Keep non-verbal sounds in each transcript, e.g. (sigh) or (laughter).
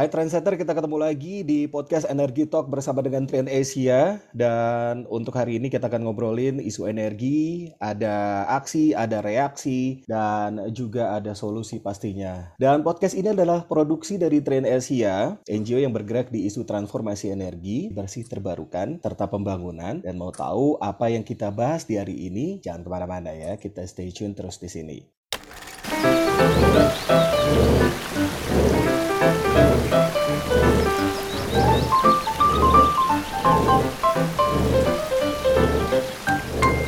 Hai Trendsetter, kita ketemu lagi di podcast Energi Talk bersama dengan Trend Asia. Dan untuk hari ini kita akan ngobrolin isu energi, ada aksi, ada reaksi, dan juga ada solusi pastinya. Dan podcast ini adalah produksi dari Trend Asia, NGO yang bergerak di isu transformasi energi, bersih terbarukan, serta pembangunan. Dan mau tahu apa yang kita bahas di hari ini, jangan ke mana-mana ya, kita stay tune terus di sini.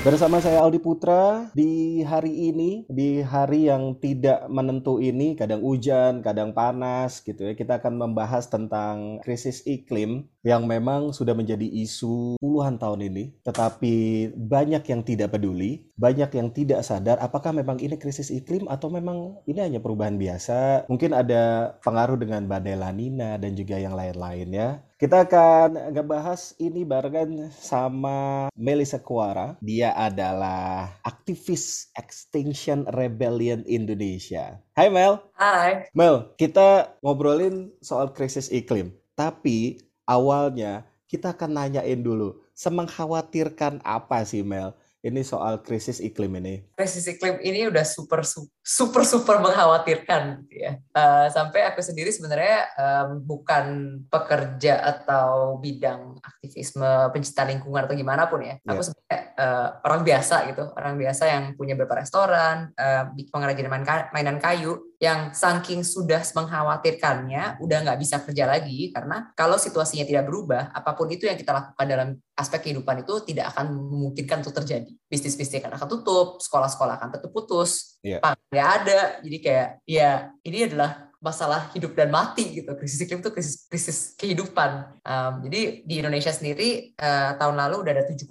Bersama saya Aldi Putra di hari ini, di hari yang tidak menentu ini, kadang hujan, kadang panas gitu ya. Kita akan membahas tentang krisis iklim yang memang sudah menjadi isu puluhan tahun ini, tetapi banyak yang tidak peduli, banyak yang tidak sadar apakah memang ini krisis iklim atau memang ini hanya perubahan biasa. Mungkin ada pengaruh dengan badai La Nina dan juga yang lain-lain ya. Kita akan ngebahas ini barengan sama Melissa Kuara. Dia adalah aktivis Extinction Rebellion Indonesia. Hai Mel. Hai. Mel, kita ngobrolin soal krisis iklim. Tapi awalnya kita akan nanyain dulu, semengkhawatirkan apa sih Mel? Ini soal krisis iklim ini. Krisis iklim ini udah super super super mengkhawatirkan gitu ya. Uh, sampai aku sendiri sebenarnya um, bukan pekerja atau bidang aktivisme pencipta lingkungan atau gimana pun ya. Yeah. Aku sebenarnya uh, orang biasa gitu, orang biasa yang punya beberapa restoran, uh, pengrajin mainan kayu yang saking sudah mengkhawatirkannya udah nggak bisa kerja lagi karena kalau situasinya tidak berubah apa pun itu yang kita lakukan dalam aspek kehidupan itu tidak akan memungkinkan untuk terjadi. Bisnis-bisnis akan tutup sekolah-sekolah akan tetap putus yeah nggak ada. Jadi kayak ya ini adalah masalah hidup dan mati gitu. Krisis iklim itu krisis krisis kehidupan. Um, jadi di Indonesia sendiri uh, tahun lalu udah ada 7,6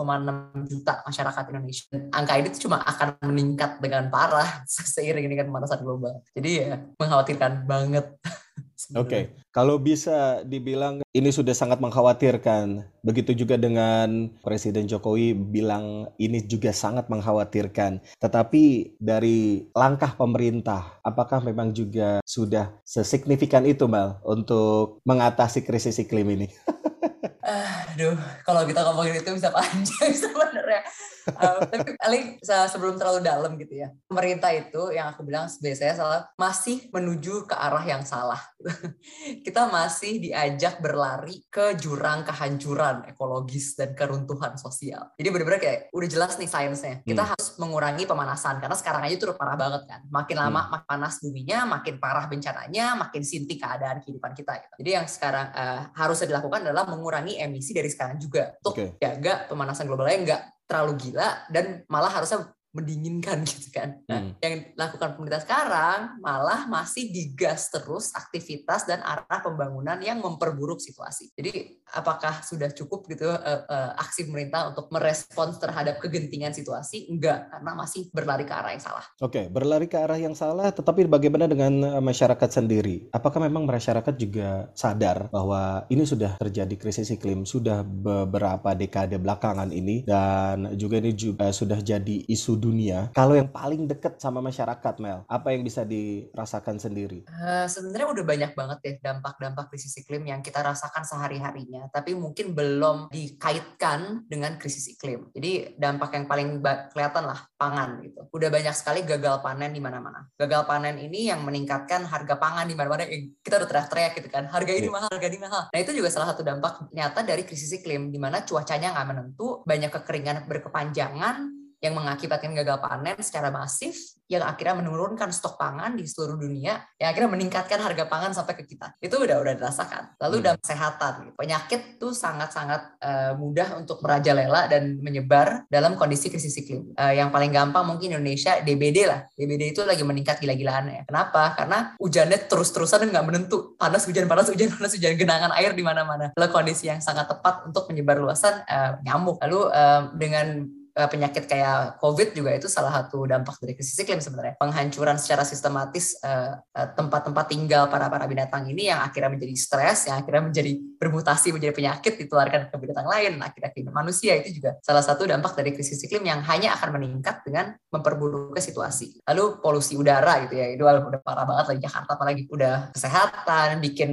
juta masyarakat Indonesia. Angka ini cuma akan meningkat dengan parah (laughs) seiring dengan pemanasan global. Jadi ya mengkhawatirkan banget (laughs) Oke, okay. kalau bisa dibilang ini sudah sangat mengkhawatirkan. Begitu juga dengan Presiden Jokowi bilang ini juga sangat mengkhawatirkan. Tetapi dari langkah pemerintah, apakah memang juga sudah sesignifikan itu, Mal, untuk mengatasi krisis iklim ini? (laughs) Aduh, kalau kita ngomongin itu bisa panjang (laughs) sebenarnya uh, tapi paling sebelum terlalu dalam gitu ya pemerintah itu yang aku bilang biasanya salah masih menuju ke arah yang salah (laughs) kita masih diajak berlari ke jurang kehancuran ekologis dan keruntuhan sosial jadi benar-benar kayak udah jelas nih sainsnya kita hmm. harus mengurangi pemanasan karena sekarang aja tuh parah banget kan makin lama hmm. makin panas buminya makin parah bencananya makin sintik keadaan kehidupan kita gitu. jadi yang sekarang uh, harus dilakukan adalah mengurangi emisi dari sekarang juga untuk okay. jaga pemanasan globalnya enggak terlalu gila dan malah harusnya mendinginkan (laughs) gitu kan. Nah, hmm. yang dilakukan pemerintah sekarang malah masih digas terus aktivitas dan arah pembangunan yang memperburuk situasi. Jadi apakah sudah cukup gitu uh, uh, aksi pemerintah untuk merespons terhadap kegentingan situasi? Enggak, karena masih berlari ke arah yang salah. Oke, okay, berlari ke arah yang salah, tetapi bagaimana dengan masyarakat sendiri? Apakah memang masyarakat juga sadar bahwa ini sudah terjadi krisis iklim sudah beberapa dekade belakangan ini dan juga ini juga sudah jadi isu dunia. Kalau yang paling dekat sama masyarakat, Mel, apa yang bisa dirasakan sendiri? Uh, sebenarnya udah banyak banget ya dampak-dampak krisis iklim yang kita rasakan sehari-harinya tapi mungkin belum dikaitkan dengan krisis iklim. Jadi dampak yang paling kelihatan lah pangan gitu. Udah banyak sekali gagal panen di mana-mana. Gagal panen ini yang meningkatkan harga pangan di mana-mana. Eh, kita udah teriak-teriak gitu kan, harga ini iya. mahal, harga ini mahal. Nah itu juga salah satu dampak nyata dari krisis iklim, di mana cuacanya nggak menentu, banyak kekeringan berkepanjangan, yang mengakibatkan gagal panen secara masif yang akhirnya menurunkan stok pangan di seluruh dunia yang akhirnya meningkatkan harga pangan sampai ke kita. Itu udah udah dirasakan. Lalu hmm. dalam kesehatan. Penyakit tuh sangat-sangat uh, mudah untuk merajalela dan menyebar dalam kondisi krisis iklim. Uh, yang paling gampang mungkin Indonesia DBD lah. DBD itu lagi meningkat gila-gilaan ya kenapa? Karena hujannya terus-terusan nggak menentu. Panas hujan panas hujan panas hujan. Genangan air di mana-mana. Lalu kondisi yang sangat tepat untuk menyebar luasan uh, nyamuk. Lalu uh, dengan penyakit kayak COVID juga itu salah satu dampak dari krisis iklim sebenarnya. Penghancuran secara sistematis tempat-tempat uh, tinggal para para binatang ini yang akhirnya menjadi stres, yang akhirnya menjadi bermutasi menjadi penyakit ditularkan ke binatang lain, akhirnya ke manusia itu juga salah satu dampak dari krisis iklim yang hanya akan meningkat dengan memperburuk situasi. Lalu polusi udara gitu ya, itu udah parah banget lagi Jakarta apalagi udah kesehatan, bikin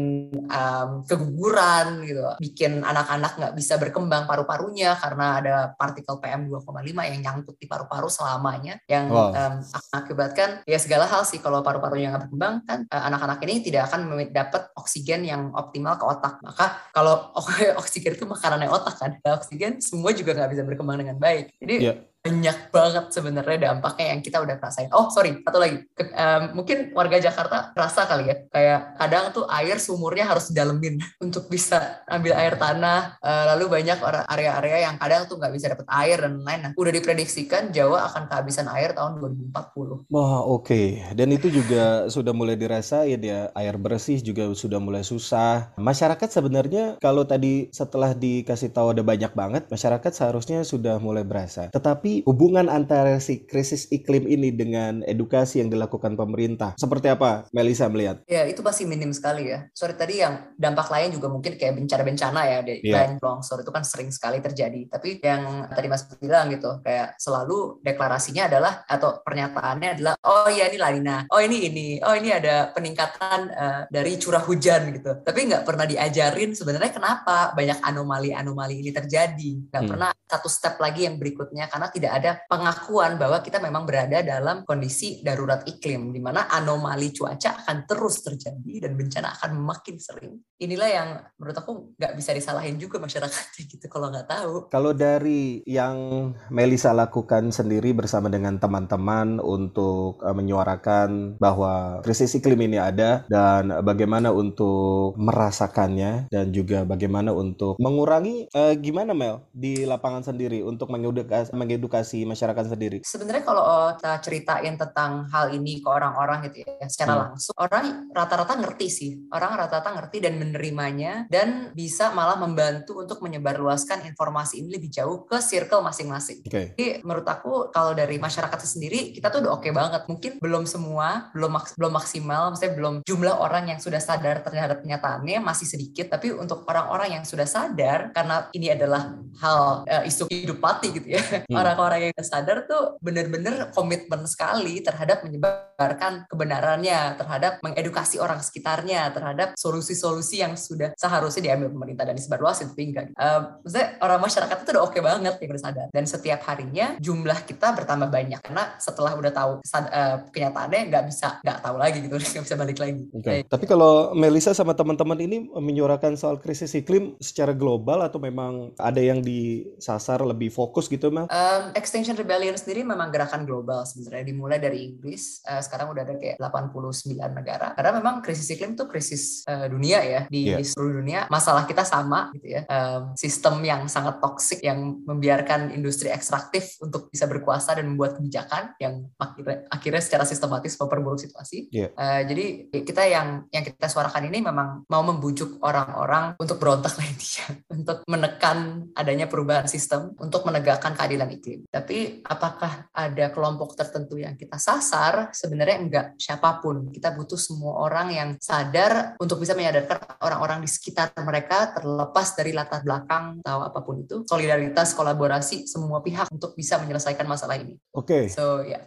um, keguguran gitu, bikin anak-anak nggak bisa berkembang paru-parunya karena ada partikel PM 2,5 yang nyangkut di paru-paru selamanya yang wow. um, akibatkan ya segala hal sih kalau paru-parunya nggak berkembang kan uh, anak-anak ini tidak akan dapat oksigen yang optimal ke otak. Maka kalau (laughs) oksigen itu makanannya otak kan, oksigen semua juga nggak bisa berkembang dengan baik. Jadi yeah banyak banget sebenarnya dampaknya yang kita udah rasain. Oh sorry, satu lagi. Um, mungkin warga Jakarta rasa kali ya, kayak kadang tuh air sumurnya harus didalemin (laughs) untuk bisa ambil air tanah. Uh, lalu banyak area-area yang kadang tuh nggak bisa dapet air dan lain-lain. Nah, udah diprediksikan Jawa akan kehabisan air tahun 2040. Wah oke, okay. dan itu juga (laughs) sudah mulai dirasain ya. Air bersih juga sudah mulai susah. Masyarakat sebenarnya kalau tadi setelah dikasih tahu ada banyak banget, masyarakat seharusnya sudah mulai berasa. Tetapi hubungan antara si krisis iklim ini dengan edukasi yang dilakukan pemerintah seperti apa Melisa melihat? Ya itu pasti minim sekali ya. Sorry tadi yang dampak lain juga mungkin kayak bencana-bencana ya, yeah. longsor itu kan sering sekali terjadi. Tapi yang tadi Mas bilang gitu, kayak selalu deklarasinya adalah atau pernyataannya adalah oh ya ini lanina, oh ini ini, oh ini ada peningkatan uh, dari curah hujan gitu. Tapi nggak pernah diajarin sebenarnya kenapa banyak anomali-anomali ini terjadi. Nggak hmm. pernah satu step lagi yang berikutnya karena tidak ada pengakuan bahwa kita memang berada dalam kondisi darurat iklim di mana anomali cuaca akan terus terjadi dan bencana akan makin sering. Inilah yang menurut aku nggak bisa disalahin juga masyarakat gitu kalau nggak tahu. Kalau dari yang Melisa lakukan sendiri bersama dengan teman-teman untuk uh, menyuarakan bahwa krisis iklim ini ada dan bagaimana untuk merasakannya dan juga bagaimana untuk mengurangi uh, gimana Mel di lapangan sendiri untuk mengedukasi, mengedukasi edukasi masyarakat sendiri? Sebenarnya kalau oh, kita ceritain tentang hal ini ke orang-orang gitu ya, secara hmm. langsung, orang rata-rata ngerti sih. Orang rata-rata ngerti dan menerimanya dan bisa malah membantu untuk menyebarluaskan informasi ini lebih jauh ke circle masing-masing. Okay. Jadi menurut aku kalau dari masyarakat sendiri kita tuh udah oke okay banget. Mungkin belum semua, belum maks belum maksimal, maksudnya belum jumlah orang yang sudah sadar terhadap kenyataannya masih sedikit. Tapi untuk orang-orang yang sudah sadar karena ini adalah hal uh, isu hidup mati gitu ya. Hmm. Orang orang-orang yang sadar tuh bener-bener komitmen sekali terhadap menyebarkan kebenarannya, terhadap mengedukasi orang sekitarnya, terhadap solusi-solusi yang sudah seharusnya diambil pemerintah dan disebarluasin tapi enggak. Uh, maksudnya orang masyarakat itu udah oke okay banget yang udah sadar. Dan setiap harinya jumlah kita bertambah banyak karena setelah udah tahu uh, kenyataannya nggak bisa nggak tahu lagi gitu, (laughs) nggak bisa balik lagi. Okay. Tapi kalau Melisa sama teman-teman ini menyuarakan soal krisis iklim secara global atau memang ada yang disasar lebih fokus gitu, Mel? Um, Extinction Rebellion sendiri memang gerakan global sebenarnya dimulai dari Inggris uh, sekarang udah ada kayak 89 negara. Karena memang krisis iklim itu krisis uh, dunia ya di yeah. seluruh dunia. Masalah kita sama gitu ya. Um, sistem yang sangat toksik yang membiarkan industri ekstraktif untuk bisa berkuasa dan membuat kebijakan yang akhirnya, akhirnya secara sistematis memperburuk situasi. Yeah. uh, jadi kita yang yang kita suarakan ini memang mau membujuk orang-orang untuk berontak lah (laughs) intinya. Untuk menekan adanya perubahan sistem untuk menegakkan keadilan iklim tapi apakah ada kelompok tertentu yang kita sasar? Sebenarnya enggak, siapa pun. Kita butuh semua orang yang sadar untuk bisa menyadarkan orang-orang di sekitar mereka terlepas dari latar belakang atau apa pun itu. Solidaritas, kolaborasi semua pihak untuk bisa menyelesaikan masalah ini. Oke. Okay. So, ya. Yeah.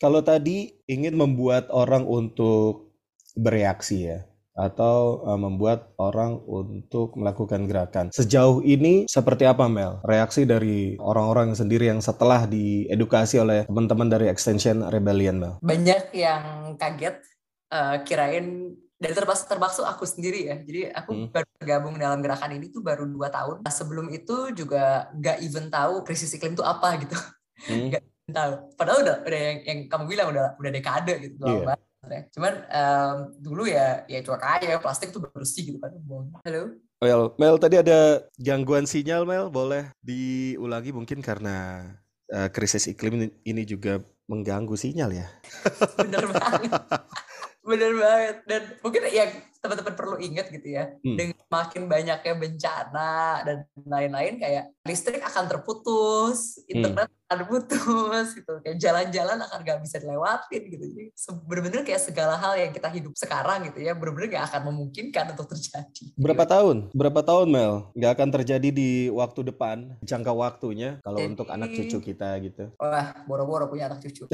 Kalau tadi ingin membuat orang untuk bereaksi ya, atau uh, membuat orang untuk melakukan gerakan. Sejauh ini seperti apa Mel? Reaksi dari orang-orang sendiri yang setelah diedukasi oleh teman-teman dari Extension Rebellion Mel? Banyak yang kaget uh, kirain dan termasuk termasuk aku sendiri ya. Jadi aku hmm. baru bergabung dalam gerakan ini tuh baru dua tahun. Nah, sebelum itu juga gak even tahu krisis iklim itu apa gitu. Hmm. (laughs) gak tahu. Padahal udah udah yang, yang kamu bilang udah udah dekade gitu. Yeah cuman um, dulu ya ya cuek aja plastik tuh bersih gitu kan halo? Mel, Mel tadi ada gangguan sinyal Mel. Boleh diulangi mungkin karena uh, krisis iklim ini juga mengganggu sinyal ya? Bener banget. Bener banget. Dan mungkin yang teman-teman perlu ingat gitu ya, hmm. dengan makin banyaknya bencana dan lain-lain kayak listrik akan terputus, hmm. internet hmm. akan putus (laughs) gitu, kayak jalan-jalan akan nggak bisa dilewatin gitu. Jadi benar-benar kayak segala hal yang kita hidup sekarang gitu ya, benar-benar nggak akan memungkinkan untuk terjadi. Berapa gitu. tahun? Berapa tahun Mel? Nggak akan terjadi di waktu depan, jangka waktunya kalau Jadi, untuk anak cucu kita gitu. Wah, boro-boro punya anak cucu. (laughs)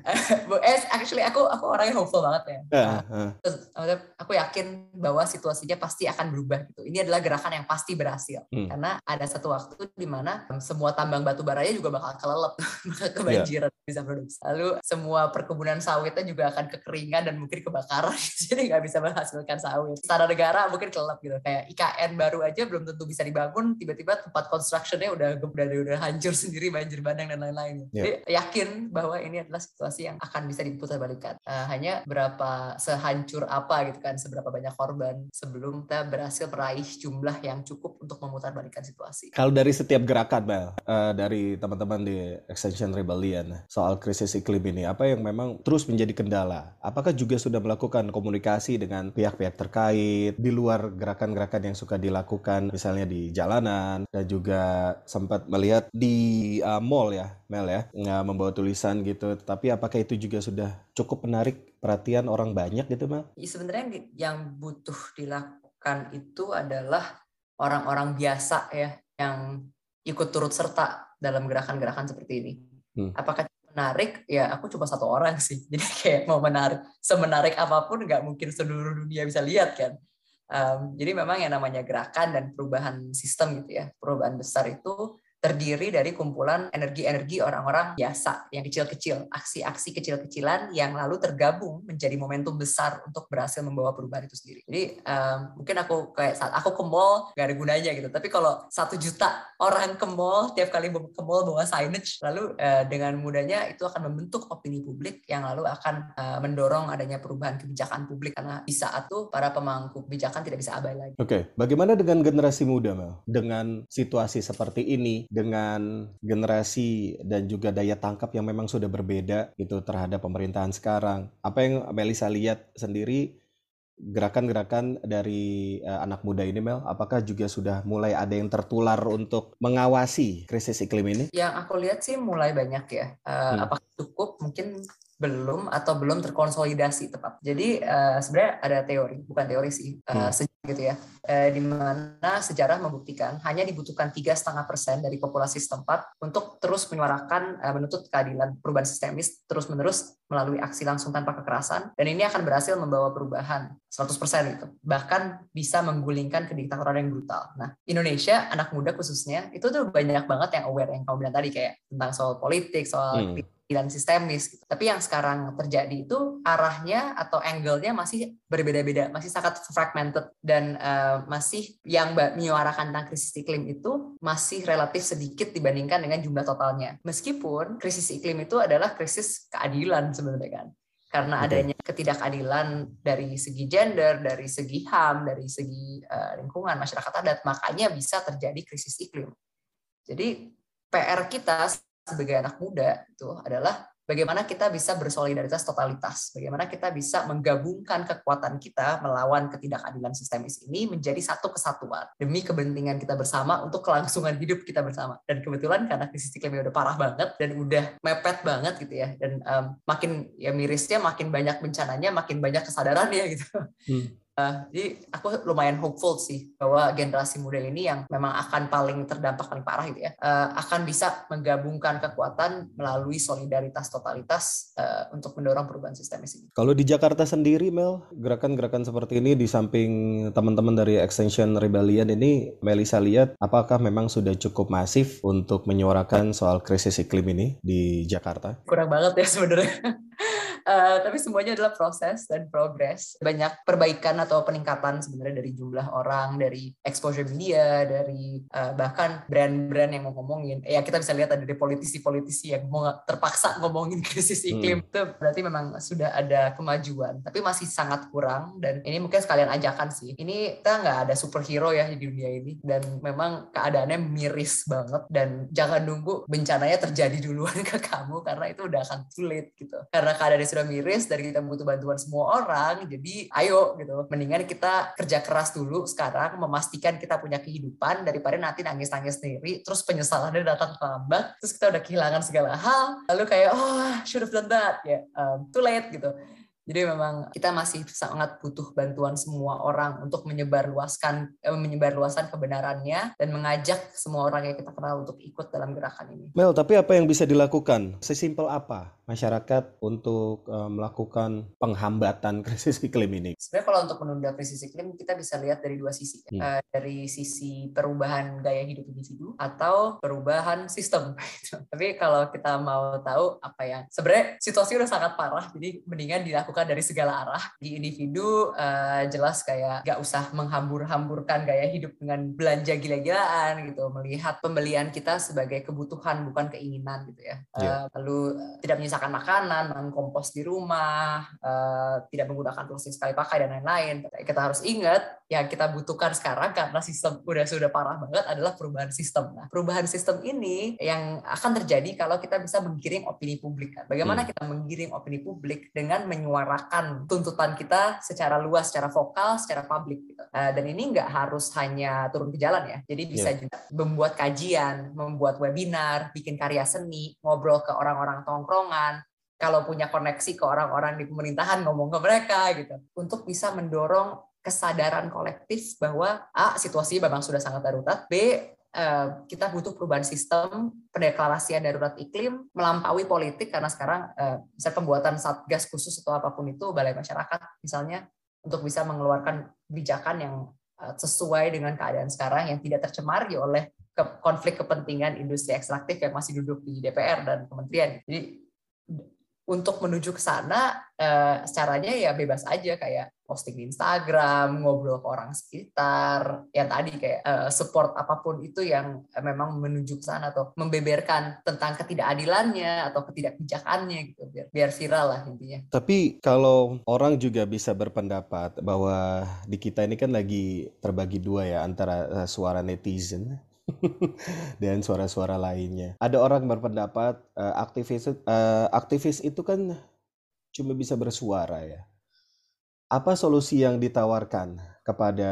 (laughs) eh, actually aku aku orang yang hopeful banget ya. Uh, uh. Terus, aku yakin bahwa situasinya pasti akan berubah gitu. Ini adalah gerakan yang pasti berhasil. Hmm. Karena ada satu waktu di mana semua tambang batu baranya juga bakal kelelep, (laughs) bakal kebanjiran yeah. bisa produksi. Lalu semua perkebunan sawitnya juga akan kekeringan dan mungkin kebakaran. (laughs) Jadi nggak bisa menghasilkan sawit. Secara negara mungkin kelelep gitu. Kayak IKN baru aja belum tentu bisa dibangun, tiba-tiba tempat constructionnya udah udah udah hancur (laughs) sendiri, banjir bandang dan lain-lain. Yeah. Jadi yakin bahwa ini adalah situasi yang akan bisa diputar balikan. Uh, hanya berapa sehancur apa gitu kan, seberapa banyak korban sebelum kita berhasil meraih jumlah yang cukup untuk memutar balikan situasi. Kalau dari setiap gerakan, Bel, uh, dari teman-teman di Extension Rebellion soal krisis iklim ini, apa yang memang terus menjadi kendala? Apakah juga sudah melakukan komunikasi dengan pihak-pihak terkait di luar gerakan-gerakan yang suka dilakukan, misalnya di jalanan dan juga sempat melihat di uh, mall ya, Mel ya, nggak membawa tulisan gitu. Tapi apakah itu juga sudah cukup menarik perhatian orang banyak gitu, Mel? Ya, sebenarnya yang butuh dilakukan itu adalah orang-orang biasa ya yang ikut turut serta dalam gerakan-gerakan seperti ini. Hmm. Apakah menarik? Ya aku cuma satu orang sih. (laughs) Jadi kayak mau menarik, semenarik apa pun nggak mungkin seluruh dunia bisa lihat kan. Um, jadi memang yang namanya gerakan dan perubahan sistem gitu ya, perubahan besar itu terdiri dari kumpulan energi-energi orang-orang biasa yang kecil-kecil, aksi-aksi kecil-kecilan yang lalu tergabung menjadi momentum besar untuk berhasil membawa perubahan itu sendiri. Jadi um, mungkin aku kayak saat aku ke mall gak ada gunanya gitu, tapi kalau satu juta orang ke mall tiap kali ke mall bawa signage, lalu uh, dengan mudahnya itu akan membentuk opini publik yang lalu akan uh, mendorong adanya perubahan kebijakan publik karena di saat itu para pemangku kebijakan tidak bisa abai lagi. Oke, okay. bagaimana dengan generasi muda Mel? Dengan situasi seperti ini dengan generasi dan juga daya tangkap yang memang sudah berbeda gitu terhadap pemerintahan sekarang. Apa yang Melisa lihat sendiri gerakan-gerakan dari uh, anak muda ini Mel, apakah juga sudah mulai ada yang tertular untuk mengawasi krisis iklim ini? Yang aku lihat sih mulai banyak ya. Uh, hmm. Apakah cukup? Mungkin belum atau belum terkonsolidasi tepat. Jadi uh, sebenarnya ada teori, bukan teori sih, uh, hmm. gitu ya, uh, di mana sejarah membuktikan hanya dibutuhkan tiga setengah persen dari populasi setempat untuk terus menyuarakan uh, menuntut keadilan perubahan sistemis terus menerus melalui aksi langsung tanpa kekerasan dan ini akan berhasil membawa perubahan 100% gitu. Bahkan bisa menggulingkan kediktatoran yang brutal. Nah, Indonesia anak muda khususnya itu tuh banyak banget yang aware yang kamu bilang tadi kayak tentang soal politik, soal hmm dan sistemis. Gitu. Tapi yang sekarang terjadi itu arahnya atau angle-nya masih berbeda-beda, masih sangat fragmented dan uh, masih yang menyuarakan tentang krisis iklim itu masih relatif sedikit dibandingkan dengan jumlah totalnya. Meskipun krisis iklim itu adalah krisis keadilan sebenarnya kan. Karena adanya ketidakadilan dari segi gender, dari segi HAM, dari segi uh, lingkungan masyarakat adat, makanya bisa terjadi krisis iklim. Jadi PR kita sebagai anak muda itu adalah bagaimana kita bisa bersolidaritas totalitas, bagaimana kita bisa menggabungkan kekuatan kita melawan ketidakadilan sistemis ini menjadi satu kesatuan demi kepentingan kita bersama untuk kelangsungan hidup kita bersama. Dan kebetulan karena krisis iklimnya udah parah banget dan udah mepet banget gitu ya, dan um, makin ya mirisnya makin banyak bencananya, makin banyak kesadarannya gitu. Hmm. Uh, jadi aku lumayan hopeful sih bahwa generasi muda ini yang memang akan paling terdampak paling parah gitu ya uh, akan bisa menggabungkan kekuatan melalui solidaritas totalitas uh, untuk mendorong perubahan sistemis ini. Kalau di Jakarta sendiri Mel, gerakan-gerakan seperti ini di samping teman-teman dari Extension Rebellion ini Melisa lihat apakah memang sudah cukup masif untuk menyuarakan soal krisis iklim ini di Jakarta? Kurang banget ya sebenarnya. (laughs) uh, tapi semuanya adalah proses dan progres. Banyak perbaikan atau peningkatan sebenarnya dari jumlah orang, dari exposure media, dari uh, bahkan brand-brand yang mau ngomongin. Ya kita bisa lihat ada dari politisi-politisi yang mau terpaksa ngomongin (laughs) krisis iklim hmm. itu berarti memang sudah ada kemajuan. Tapi masih sangat kurang dan ini mungkin sekalian ajakan sih. Ini kita nggak ada superhero ya di dunia ini dan memang keadaannya miris banget dan jangan nunggu bencananya terjadi duluan (laughs) ke kamu karena itu udah akan sulit gitu. Karena keadaannya sudah sudah miris dan kita butuh bantuan semua orang, jadi ayo gitu. Mendingan kita kerja keras dulu sekarang, memastikan kita punya kehidupan daripada nanti nangis-nangis sendiri, terus penyesalannya datang terlambat, terus kita udah kehilangan segala hal, lalu kayak oh should have done that ya, yeah, um, too late gitu. Jadi memang kita masih sangat butuh bantuan semua orang untuk menyebarluaskan eh, menyebarluaskan kebenarannya dan mengajak semua orang yang kita kenal untuk ikut dalam gerakan ini. Mel, tapi apa yang bisa dilakukan? Sesimpel apa masyarakat untuk uh, melakukan penghambatan (laughs) krisis iklim ini? Sebenarnya kalau untuk menunda krisis iklim kita bisa lihat dari dua sisi, hmm. uh, dari sisi perubahan gaya hidup individu atau perubahan sistem. (laughs) tapi kalau kita mau tahu apa yang sebenarnya situasi udah sangat parah, jadi mendingan dilakukan dilakukan dari segala arah di individu uh, jelas kayak gak usah menghambur-hamburkan gaya hidup dengan belanja gila-gilaan gitu melihat pembelian kita sebagai kebutuhan bukan keinginan gitu ya yeah. Iya. lalu uh, tidak menyisakan makanan mengkompos di rumah uh, tidak menggunakan plastik sekali pakai dan lain-lain kita harus ingat yang kita butuhkan sekarang karena sistem udah sudah parah banget adalah perubahan sistem. Nah, perubahan sistem ini yang akan terjadi kalau kita bisa menggiring opini publik. Bagaimana hmm. kita menggiring opini publik dengan menyuarakan tuntutan kita secara luas, secara vokal, secara publik. Gitu. Uh, dan ini nggak harus hanya turun ke jalan ya. Jadi bisa yeah. juga membuat kajian, membuat webinar, bikin karya seni, ngobrol ke orang-orang tongkrongan, kalau punya koneksi ke orang-orang di pemerintahan ngomong ke mereka gitu untuk bisa mendorong kesadaran kolektif bahwa A, situasi memang sudah sangat darurat, B, eh, kita butuh perubahan sistem pendeklarasian darurat iklim melampaui politik karena sekarang eh, pembuatan satgas khusus atau apa pun itu balai masyarakat misalnya untuk bisa mengeluarkan kebijakan yang eh, sesuai dengan keadaan sekarang yang tidak tercemari oleh konflik kepentingan industri ekstraktif yang masih duduk di DPR dan kementerian. Jadi untuk menuju ke sana uh, caranya ya bebas aja kayak posting di Instagram, ngobrol ke orang sekitar, yang tadi kayak uh, support apa pun itu yang memang menuju ke sana atau membeberkan tentang ketidakadilannya atau ketidakbijakannya gitu biar biar viral lah intinya. Tapi kalau orang juga bisa berpendapat bahwa di kita ini kan lagi terbagi dua ya antara uh, suara netizen (laughs) dan suara-suara lainnya. Ada orang berpendapat uh, aktivis uh, aktivis itu kan cuma bisa bersuara ya. Apa solusi yang ditawarkan kepada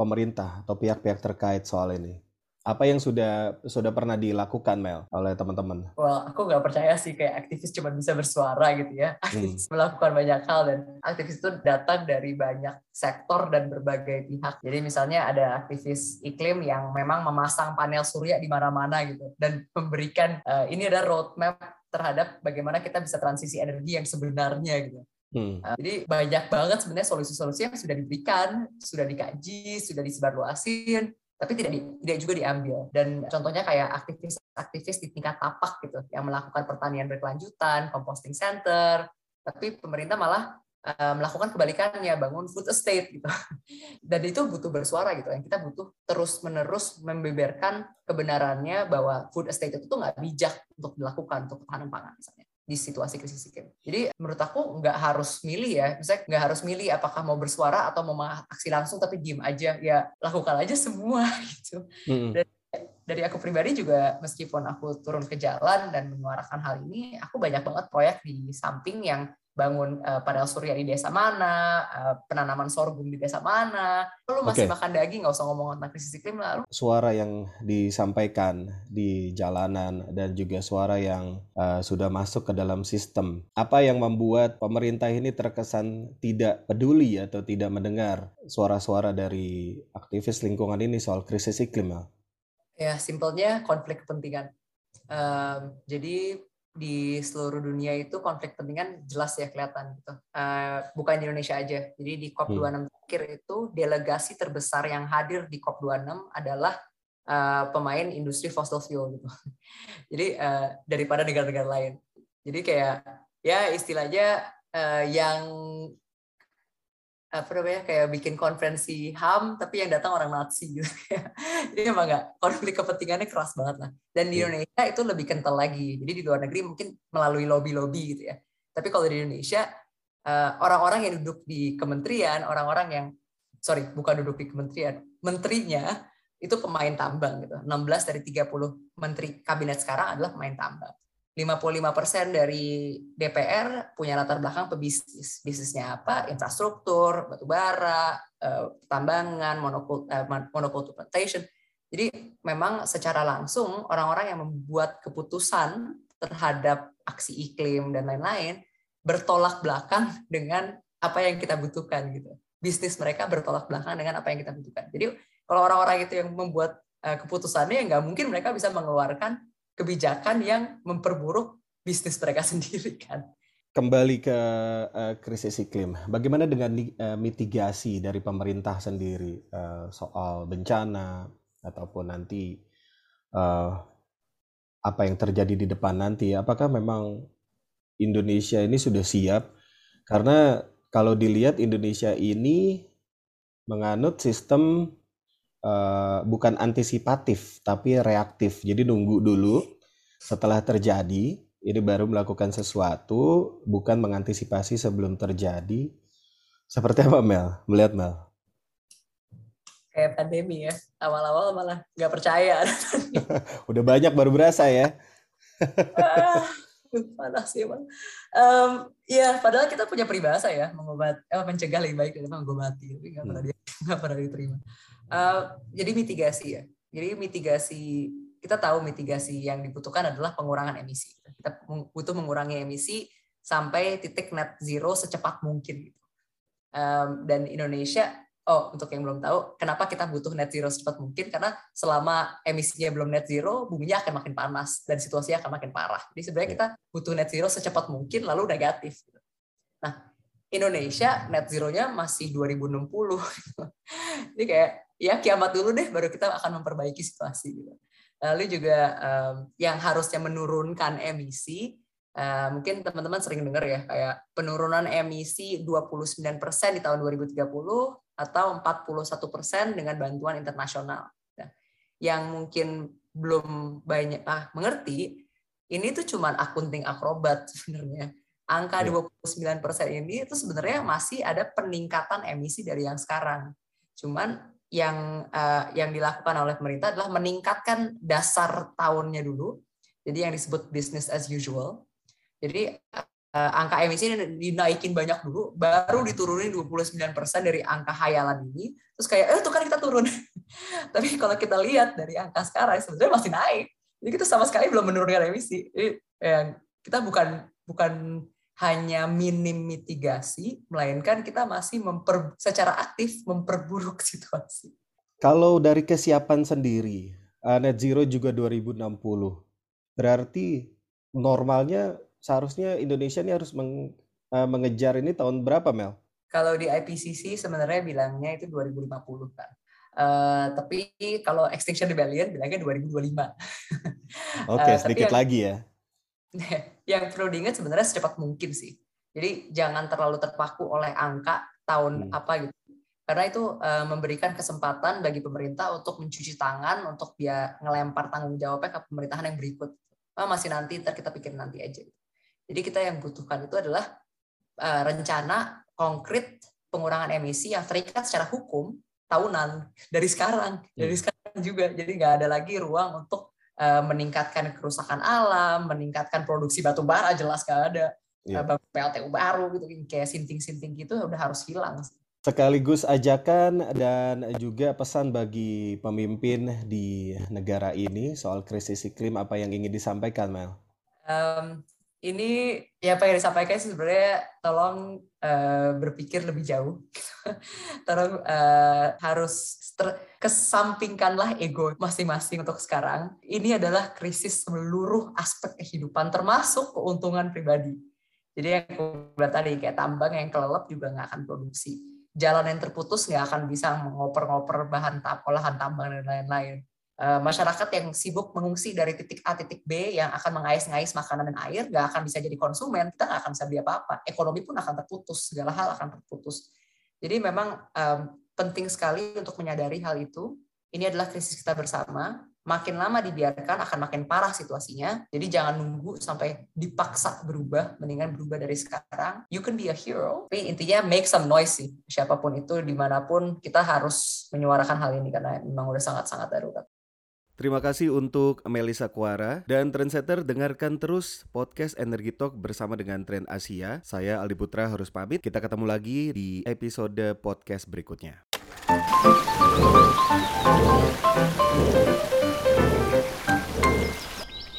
pemerintah atau pihak-pihak terkait soal ini? Apa yang sudah sudah pernah dilakukan Mel oleh teman-teman? Wah, aku nggak percaya sih kayak aktivis cuma bisa bersuara gitu ya. Aktivis hmm. melakukan banyak hal dan aktivis itu datang dari banyak sektor dan berbagai pihak. Jadi misalnya ada aktivis iklim yang memang memasang panel surya di mana-mana gitu dan memberikan uh, ini ada roadmap terhadap bagaimana kita bisa transisi energi yang sebenarnya gitu. Hmm. Uh, jadi banyak banget sebenarnya solusi-solusi yang sudah diberikan, sudah dikaji, sudah disebarluasin, tapi tidak di, tidak juga diambil. Dan contohnya kayak aktivis-aktivis di tingkat tapak gitu yang melakukan pertanian berkelanjutan, composting center, tapi pemerintah malah uh, melakukan kebalikannya, bangun food estate gitu. (laughs) Dan itu butuh bersuara gitu. Yang kita butuh terus-menerus membeberkan kebenarannya bahwa food estate itu tuh nggak bijak untuk dilakukan untuk ketahanan pangan misalnya di situasi krisis iklim. Jadi menurut aku nggak harus milih ya, misalnya nggak harus milih apakah mau bersuara atau mau aksi langsung tapi diem aja, ya lakukan aja semua (laughs) gitu. Hmm. Dan dari aku pribadi juga meskipun aku turun ke jalan dan menyuarakan hal ini, aku banyak banget proyek di samping yang bangun uh, panel surya di desa mana, uh, penanaman sorghum di desa mana. Lu masih okay. makan daging, nggak usah ngomong tentang krisis iklim lalu. Suara yang disampaikan di jalanan dan juga suara yang uh, sudah masuk ke dalam sistem. Apa yang membuat pemerintah ini terkesan tidak peduli atau tidak mendengar suara-suara dari aktivis lingkungan ini soal krisis iklim? Ya, simpelnya konflik kepentingan. Um, jadi di seluruh dunia itu konflik kepentingan jelas ya kelihatan gitu. Uh, bukan di Indonesia aja. Jadi di COP26 hmm. terakhir itu delegasi terbesar yang hadir di COP26 adalah uh, pemain industri fossil fuel gitu. (laughs) Jadi uh, daripada negara-negara lain. Jadi kayak ya istilahnya uh, yang apa namanya kayak bikin konferensi HAM tapi yang datang orang Nazi gitu. (laughs) Jadi emang nggak konflik kepentingannya keras banget lah. Dan di iya. Indonesia itu lebih kental lagi. Jadi di luar negeri mungkin melalui lobby-lobby gitu ya. Tapi kalau di Indonesia eh, orang-orang yang duduk di kementerian orang-orang yang sorry bukan duduk di kementerian menterinya itu pemain tambang gitu. 16 dari 30 menteri kabinet sekarang adalah pemain tambang 55% dari DPR punya latar belakang pebisnis. Bisnisnya apa? Infrastruktur, batu bara, eh, pertambangan, monoculture plantation. Jadi memang secara langsung orang-orang yang membuat keputusan terhadap aksi iklim dan lain-lain bertolak belakang (laughs) dengan apa yang kita butuhkan gitu. Bisnis mereka bertolak belakang dengan apa yang kita butuhkan. Jadi kalau orang-orang itu yang membuat eh, keputusannya, nggak mungkin mereka bisa mengeluarkan kebijakan yang memperburuk bisnis mereka (laughs) sendiri kan. Kembali ke uh, krisis iklim, bagaimana dengan uh, mitigasi dari pemerintah sendiri uh, soal bencana ataupun nanti uh, apa yang terjadi di depan nanti? Apakah memang Indonesia ini sudah siap? Karena kalau dilihat Indonesia ini menganut sistem uh, bukan antisipatif tapi reaktif. Jadi nunggu dulu setelah terjadi ini baru melakukan sesuatu bukan mengantisipasi sebelum terjadi. Seperti apa Mel? Melihat Mel? Kayak pandemi ya. Awal-awal malah nggak percaya. (laughs) Udah banyak baru berasa ya. (laughs) Panas sih bang. Um, ya padahal kita punya peribahasa ya mengobat, eh, mencegah lebih baik daripada mengobati, tapi nggak pernah hmm. (laughs) nggak pernah diterima. Uh, jadi mitigasi ya. Jadi mitigasi kita tahu mitigasi yang dibutuhkan adalah pengurangan emisi. Kita butuh mengurangi emisi sampai titik net zero secepat mungkin. Um, dan Indonesia, oh untuk yang belum tahu, kenapa kita butuh net zero secepat mungkin? Karena selama emisinya belum net zero, buminya akan makin panas dan situasinya akan makin parah. Jadi sebenarnya kita butuh net zero secepat mungkin, lalu negatif. Nah, Indonesia net zero-nya masih 2060. (laughs) Jadi kayak ya kiamat dulu deh baru kita akan memperbaiki situasi gitu. Lalu juga um, yang harusnya menurunkan emisi uh, mungkin teman-teman sering dengar ya kayak penurunan emisi 29% di tahun 2030 atau 41% dengan bantuan internasional. Nah, yang mungkin belum banyak ah mengerti ini tuh cuman akunting akrobat (laughs) sebenarnya angka yeah. Iya. 29% ini itu sebenarnya masih ada peningkatan emisi dari yang sekarang. Cuman yang uh, yang dilakukan oleh pemerintah adalah meningkatkan dasar tahunnya dulu. Jadi yang disebut business as usual. Jadi uh, angka emisi ini dinaikin banyak dulu, baru diturunin 29% dari angka hayalan ini. Terus kayak, eh tuh kan kita turun. (laughs) Tapi kalau kita lihat dari angka sekarang sebenarnya masih naik. Jadi kita sama sekali belum menurunkan emisi. Jadi ya, kita bukan bukan hanya minim mitigasi, melainkan kita masih memper, secara aktif memperburuk (laughs) situasi. Kalau dari kesiapan sendiri, eh, net zero juga 2060, berarti normalnya seharusnya Indonesia ini harus meng, uh, mengejar ini tahun berapa, Mel? Kalau di IPCC sebenarnya bilangnya itu 2050 kan. Uh, tapi kalau Extinction Rebellion bilangnya 2025. Oke, okay, uh, sedikit yang, lagi ya. (laughs) yang perlu diingat sebenarnya secepat mungkin sih. Jadi jangan terlalu terpaku oleh angka tahun hmm. apa gitu. Karena itu uh, memberikan kesempatan bagi pemerintah untuk mencuci tangan, untuk dia ngelempar tanggung jawabnya ke pemerintahan yang berikut. Oh, masih nanti, ntar kita pikir nanti aja. Jadi kita yang butuhkan itu adalah uh, rencana konkret pengurangan emisi yang terikat secara hukum tahunan dari sekarang, dari hmm. sekarang juga. Jadi nggak ada lagi ruang untuk Eh, meningkatkan kerusakan alam, meningkatkan produksi batu bara jelas gak ada yeah. Iya. PLTU baru gitu kayak sinting-sinting gitu udah harus hilang. Sekaligus ajakan dan juga pesan bagi pemimpin di negara ini soal krisis iklim apa yang ingin disampaikan Mel? Um, ini ya apa yang disampaikan sih sebenarnya tolong uh, berpikir lebih jauh (laughs) tolong uh, harus ter kesampingkanlah ego masing-masing untuk sekarang. Ini adalah krisis seluruh aspek kehidupan termasuk keuntungan pribadi. Jadi yang aku bilang tadi kayak tambang yang kelelep juga nggak akan produksi. Jalan yang terputus nggak akan bisa mengoper-ngoper bahan olahan tambang dan lain-lain. Eh, masyarakat yang sibuk mengungsi dari titik A titik B yang akan mengais-ngais makanan dan air nggak akan bisa jadi konsumen kita nggak akan bisa beli apa-apa. Ekonomi pun akan terputus segala hal akan terputus. Jadi memang um, penting sekali untuk menyadari hal itu. Ini adalah krisis kita bersama. Makin lama dibiarkan akan makin parah situasinya. Jadi jangan nunggu sampai dipaksa berubah mendingan berubah dari sekarang. You can be a hero. Tapi intinya make some noise sih siapa pun itu di mana pun kita harus menyuarakan hal ini karena memang udah sangat-sangat darurat Terima kasih untuk Melisa Kuara dan Trendsetter dengarkan terus podcast Energi Talk bersama dengan Trend Asia. Saya Aldi Putra harus pamit. Kita ketemu lagi di episode podcast berikutnya.